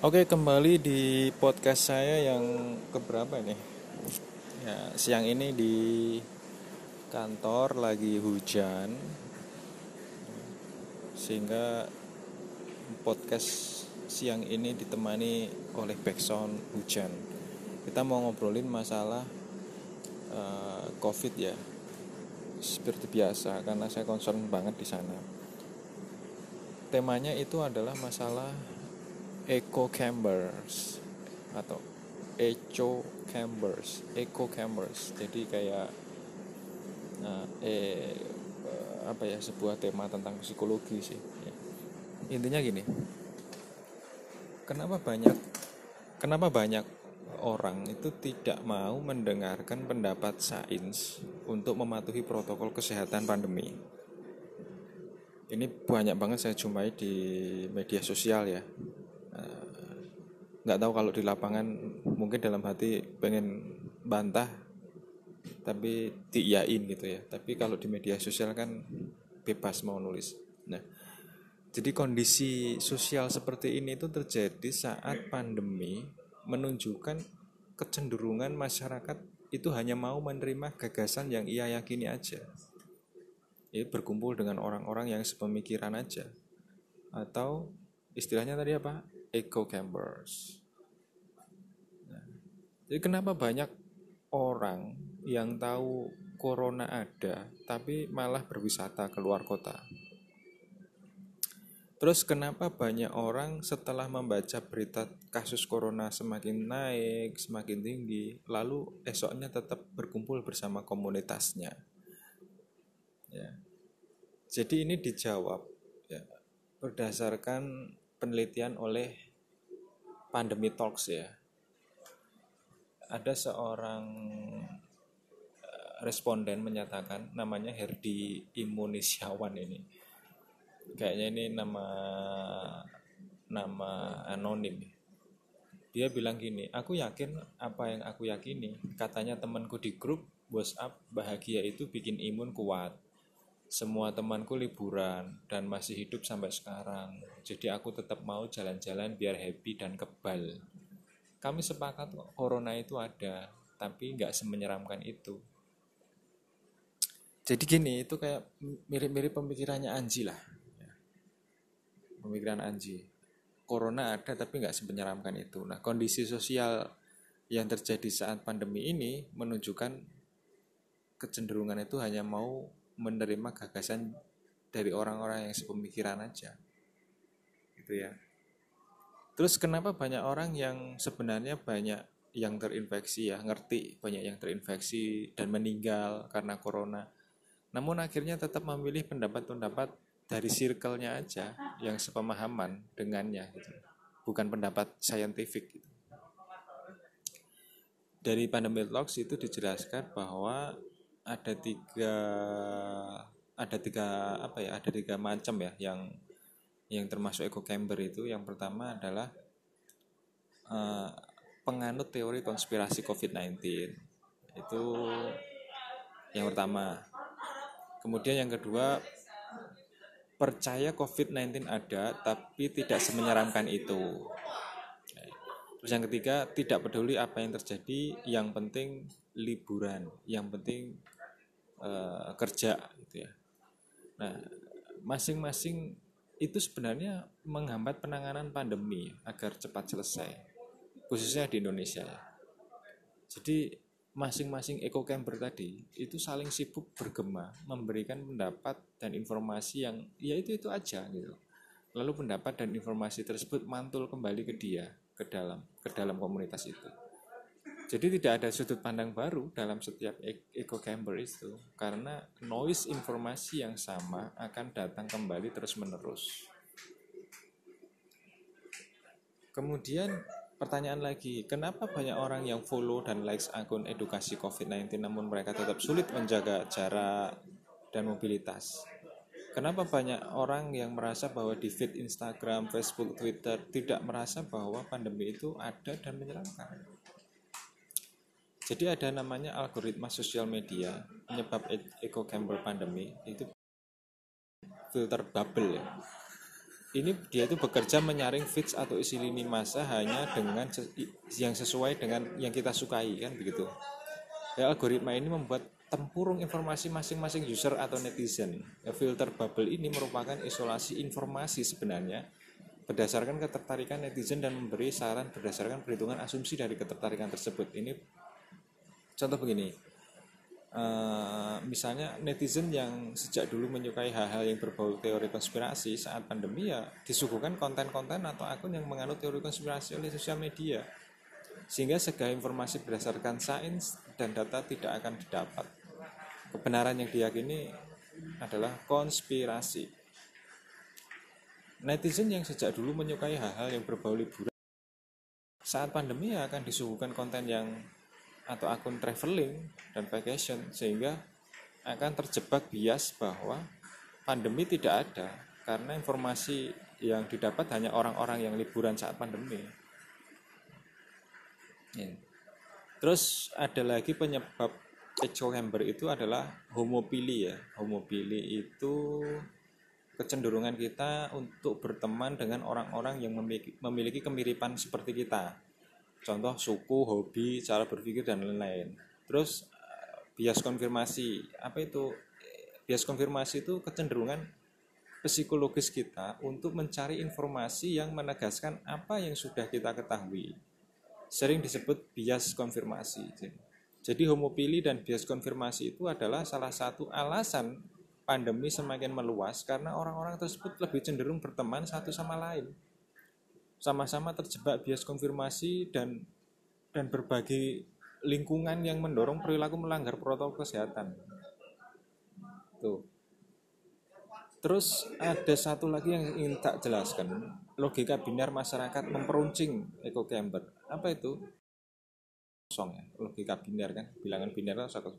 Oke, kembali di podcast saya yang keberapa nih? Ya, siang ini di kantor lagi hujan. Sehingga podcast siang ini ditemani oleh backsound hujan. Kita mau ngobrolin masalah uh, Covid ya. Seperti biasa karena saya concern banget di sana. Temanya itu adalah masalah echo chambers atau echo chambers echo chambers. Jadi kayak nah, eh apa ya sebuah tema tentang psikologi sih. Ya. intinya gini kenapa banyak kenapa banyak orang itu tidak mau mendengarkan pendapat sains untuk mematuhi protokol kesehatan pandemi? Ini banyak banget saya jumpai di media sosial ya. eh, nggak tahu kalau di lapangan mungkin dalam hati pengen bantah tapi diiyain gitu ya. Tapi kalau di media sosial kan bebas mau nulis. Nah jadi kondisi sosial seperti ini itu terjadi saat pandemi menunjukkan kecenderungan masyarakat itu hanya mau menerima gagasan yang ia yakini aja. Ya, berkumpul dengan orang-orang yang sepemikiran aja. Atau istilahnya tadi apa echo campers nah, jadi kenapa banyak orang yang tahu corona ada tapi malah berwisata keluar kota Terus kenapa banyak orang setelah membaca berita kasus corona semakin naik, semakin tinggi, lalu esoknya tetap berkumpul bersama komunitasnya? Ya. Jadi ini dijawab ya, berdasarkan penelitian oleh Pandemi Talks ya. Ada seorang eh, responden menyatakan namanya Herdi Imunisiawan ini. Kayaknya ini nama nama anonim. Dia bilang gini, aku yakin apa yang aku yakini. Katanya temanku di grup WhatsApp bahagia itu bikin imun kuat semua temanku liburan dan masih hidup sampai sekarang. Jadi aku tetap mau jalan-jalan biar happy dan kebal. Kami sepakat corona itu ada, tapi nggak semenyeramkan itu. Jadi gini, itu kayak mirip-mirip pemikirannya Anji lah. Pemikiran Anji. Corona ada tapi nggak semenyeramkan itu. Nah kondisi sosial yang terjadi saat pandemi ini menunjukkan kecenderungan itu hanya mau menerima gagasan dari orang-orang yang sepemikiran aja. Gitu ya. Terus kenapa banyak orang yang sebenarnya banyak yang terinfeksi ya? Ngerti banyak yang terinfeksi dan meninggal karena corona. Namun akhirnya tetap memilih pendapat-pendapat dari circle-nya aja yang sepemahaman dengannya gitu. Bukan pendapat saintifik gitu. dari pandemic logs itu dijelaskan bahwa ada tiga ada tiga apa ya ada tiga macam ya yang yang termasuk echo chamber itu. Yang pertama adalah uh, penganut teori konspirasi COVID-19 itu yang pertama. Kemudian yang kedua percaya COVID-19 ada tapi tidak semenyeramkan itu terus yang ketiga tidak peduli apa yang terjadi yang penting liburan yang penting uh, kerja gitu ya. Nah, masing-masing itu sebenarnya menghambat penanganan pandemi agar cepat selesai, khususnya di Indonesia. Ya. Jadi masing-masing eco camper tadi itu saling sibuk bergema memberikan pendapat dan informasi yang ya itu itu aja gitu. Lalu pendapat dan informasi tersebut mantul kembali ke dia ke dalam ke dalam komunitas itu. Jadi tidak ada sudut pandang baru dalam setiap echo chamber itu karena noise informasi yang sama akan datang kembali terus-menerus. Kemudian pertanyaan lagi, kenapa banyak orang yang follow dan likes akun edukasi COVID-19 namun mereka tetap sulit menjaga jarak dan mobilitas? Kenapa banyak orang yang merasa bahwa di feed Instagram, Facebook, Twitter tidak merasa bahwa pandemi itu ada dan menyeramkan? Jadi ada namanya algoritma sosial media penyebab echo chamber pandemi itu filter bubble ya. ini dia itu bekerja menyaring feeds atau isi lini masa hanya dengan yang sesuai dengan yang kita sukai kan begitu. Ya, algoritma ini membuat tempurung informasi masing-masing user atau netizen. Filter bubble ini merupakan isolasi informasi sebenarnya berdasarkan ketertarikan netizen dan memberi saran berdasarkan perhitungan asumsi dari ketertarikan tersebut. Ini contoh begini uh, misalnya netizen yang sejak dulu menyukai hal-hal yang berbau teori konspirasi saat pandemi ya disuguhkan konten-konten atau akun yang menganut teori konspirasi oleh sosial media sehingga segala informasi berdasarkan sains dan data tidak akan didapat kebenaran yang diyakini adalah konspirasi netizen yang sejak dulu menyukai hal-hal yang berbau liburan saat pandemi ya akan disuguhkan konten yang atau akun traveling dan vacation sehingga akan terjebak bias bahwa pandemi tidak ada karena informasi yang didapat hanya orang-orang yang liburan saat pandemi. Ya. Terus ada lagi penyebab echo chamber itu adalah homopili ya. Homopili itu kecenderungan kita untuk berteman dengan orang-orang yang memiliki, memiliki kemiripan seperti kita contoh suku, hobi, cara berpikir dan lain-lain. Terus bias konfirmasi, apa itu? Bias konfirmasi itu kecenderungan psikologis kita untuk mencari informasi yang menegaskan apa yang sudah kita ketahui. Sering disebut bias konfirmasi. Jadi homopili dan bias konfirmasi itu adalah salah satu alasan pandemi semakin meluas karena orang-orang tersebut lebih cenderung berteman satu sama lain sama-sama terjebak bias konfirmasi dan dan berbagai lingkungan yang mendorong perilaku melanggar protokol kesehatan. Tuh. Terus ada satu lagi yang ingin tak jelaskan, logika biner masyarakat memperuncing echo chamber. Apa itu? Kosong ya, logika biner kan, bilangan biner itu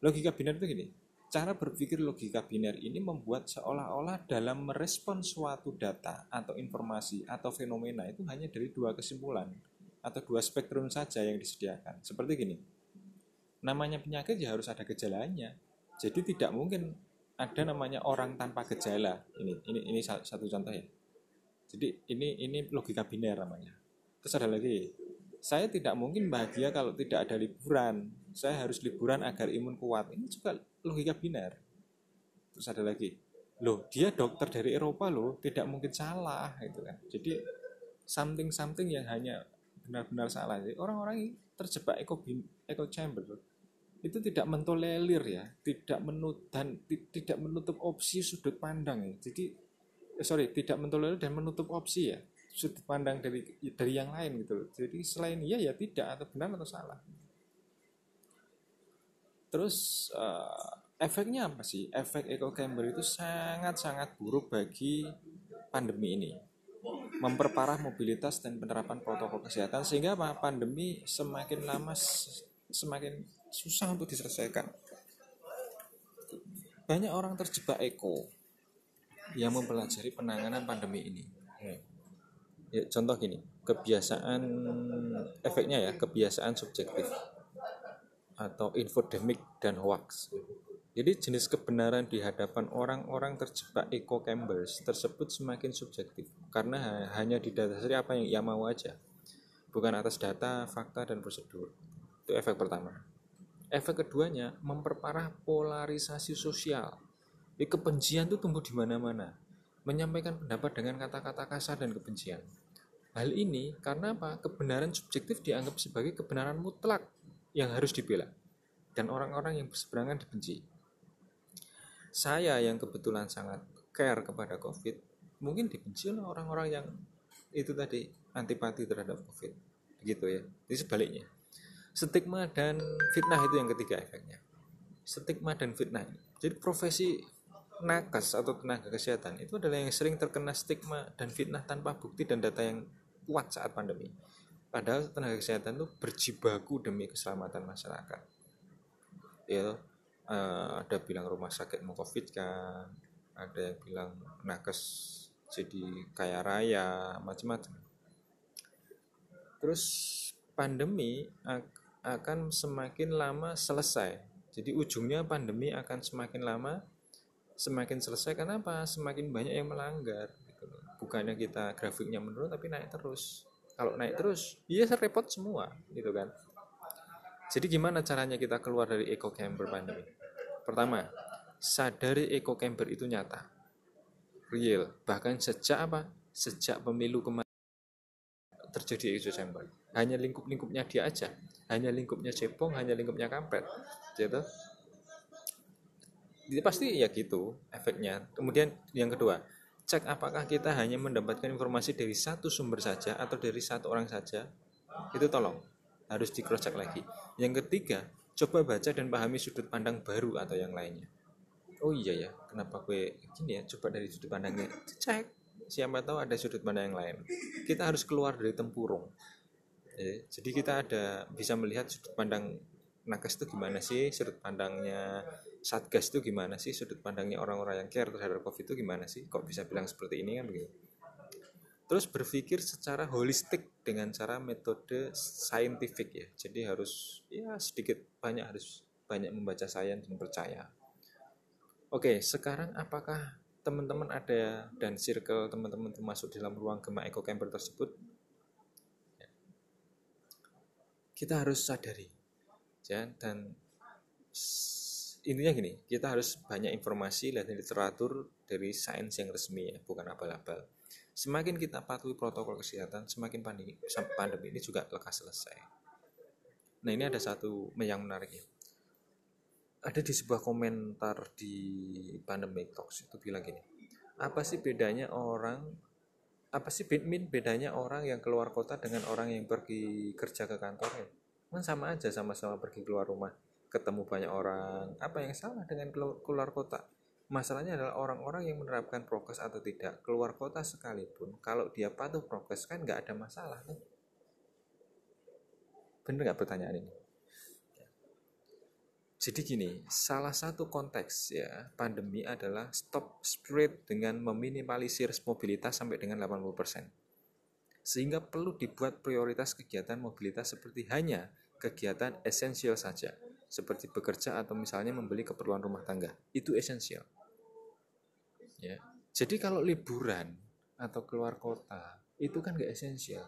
Logika biner itu gini, Cara berpikir logika biner ini membuat seolah-olah dalam merespon suatu data atau informasi atau fenomena itu hanya dari dua kesimpulan atau dua spektrum saja yang disediakan. Seperti gini, namanya penyakit ya harus ada gejalanya. Jadi tidak mungkin ada namanya orang tanpa gejala. Ini ini ini satu contoh ya. Jadi ini ini logika biner namanya. Terus ada lagi, saya tidak mungkin bahagia kalau tidak ada liburan. Saya harus liburan agar imun kuat. Ini juga logika biner. Terus ada lagi. Loh dia dokter dari Eropa loh tidak mungkin salah gitu kan. Jadi something something yang hanya benar-benar salah. Orang-orang ini terjebak echo echo chamber itu tidak mentolerir ya tidak menut dan tidak menutup opsi sudut pandang ya. Jadi eh, sorry tidak mentolerir dan menutup opsi ya sudut pandang dari dari yang lain gitu jadi selain iya ya tidak atau benar atau salah Terus uh, efeknya apa sih? Efek echo chamber itu sangat-sangat buruk bagi pandemi ini. Memperparah mobilitas dan penerapan protokol kesehatan sehingga apa? Pandemi semakin lama semakin susah untuk diselesaikan. Banyak orang terjebak eko yang mempelajari penanganan pandemi ini. Ya, contoh gini, kebiasaan efeknya ya, kebiasaan subjektif atau infodemic dan hoax. Jadi jenis kebenaran di hadapan orang-orang terjebak echo chambers tersebut semakin subjektif karena hanya didasari apa yang ia mau aja, bukan atas data, fakta, dan prosedur. Itu efek pertama. Efek keduanya memperparah polarisasi sosial. Jadi kebencian itu tumbuh di mana-mana, menyampaikan pendapat dengan kata-kata kasar dan kebencian. Hal ini karena apa? Kebenaran subjektif dianggap sebagai kebenaran mutlak yang harus dibela dan orang-orang yang berseberangan dibenci. Saya yang kebetulan sangat care kepada COVID, mungkin dibenci oleh orang-orang yang itu tadi antipati terhadap COVID. Begitu ya. Jadi sebaliknya. Stigma dan fitnah itu yang ketiga efeknya. Stigma dan fitnah. Jadi profesi nakes atau tenaga kesehatan itu adalah yang sering terkena stigma dan fitnah tanpa bukti dan data yang kuat saat pandemi. Padahal tenaga kesehatan itu berjibaku demi keselamatan masyarakat. Ya, uh, ada bilang rumah sakit mau covid kan, ada yang bilang nakes jadi kaya raya, macam-macam. Terus pandemi akan semakin lama selesai. Jadi ujungnya pandemi akan semakin lama semakin selesai karena apa? Semakin banyak yang melanggar gitu bukannya kita grafiknya menurun tapi naik terus. Kalau naik terus iya repot semua gitu kan. Jadi gimana caranya kita keluar dari echo camber pandemi? Pertama sadari echo camber itu nyata. Real. Bahkan sejak apa? Sejak pemilu kemarin terjadi echo chamber. Hanya lingkup-lingkupnya dia aja. Hanya lingkupnya cepong hanya lingkupnya kampret gitu jadi pasti ya gitu efeknya. Kemudian yang kedua cek apakah kita hanya mendapatkan informasi dari satu sumber saja atau dari satu orang saja? Itu tolong harus di cross check lagi. Yang ketiga coba baca dan pahami sudut pandang baru atau yang lainnya. Oh iya ya kenapa gue gini ya? Coba dari sudut pandangnya cek. Siapa tahu ada sudut pandang yang lain. Kita harus keluar dari tempurung. Jadi kita ada bisa melihat sudut pandang nakes itu gimana sih? Sudut pandangnya satgas itu gimana sih? Sudut pandangnya orang-orang yang care terhadap covid itu gimana sih? Kok bisa bilang seperti ini kan begitu? Terus berpikir secara holistik dengan cara metode scientific ya. Jadi harus ya sedikit banyak harus banyak membaca sains dan percaya. Oke sekarang apakah teman-teman ada dan circle teman-teman termasuk dalam ruang gemak eco camper tersebut? Kita harus sadari ya dan intinya gini kita harus banyak informasi dan literatur dari sains yang resmi ya bukan abal-abal. Semakin kita patuhi protokol kesehatan semakin pandemi pandemi ini juga lekas selesai. Nah ini ada satu yang menarik ya. Ada di sebuah komentar di pandemic talks itu bilang gini apa sih bedanya orang apa sih bedanya orang yang keluar kota dengan orang yang pergi kerja ke kantor ya kan sama aja sama-sama pergi keluar rumah ketemu banyak orang. Apa yang salah dengan keluar kota? Masalahnya adalah orang-orang yang menerapkan prokes atau tidak keluar kota sekalipun kalau dia patuh prokes kan nggak ada masalah kan? Bener nggak pertanyaan ini? Jadi gini salah satu konteks ya pandemi adalah stop spread dengan meminimalisir mobilitas sampai dengan 80% sehingga perlu dibuat prioritas kegiatan mobilitas seperti hanya kegiatan esensial saja seperti bekerja atau misalnya membeli keperluan rumah tangga. Itu esensial. Ya. Jadi kalau liburan atau keluar kota itu kan gak esensial.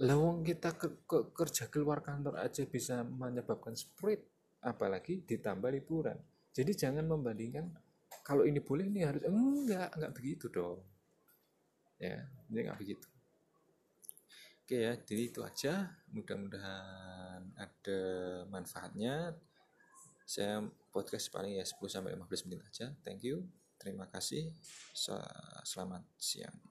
Lawang kita ke, ke, kerja keluar kantor aja bisa menyebabkan spread apalagi ditambah liburan. Jadi jangan membandingkan kalau ini boleh ini harus enggak enggak begitu dong. Ya ini enggak begitu oke ya jadi itu aja. Mudah-mudahan ada manfaatnya. Saya podcast paling ya 10 sampai 15 menit aja. Thank you. Terima kasih. Selamat siang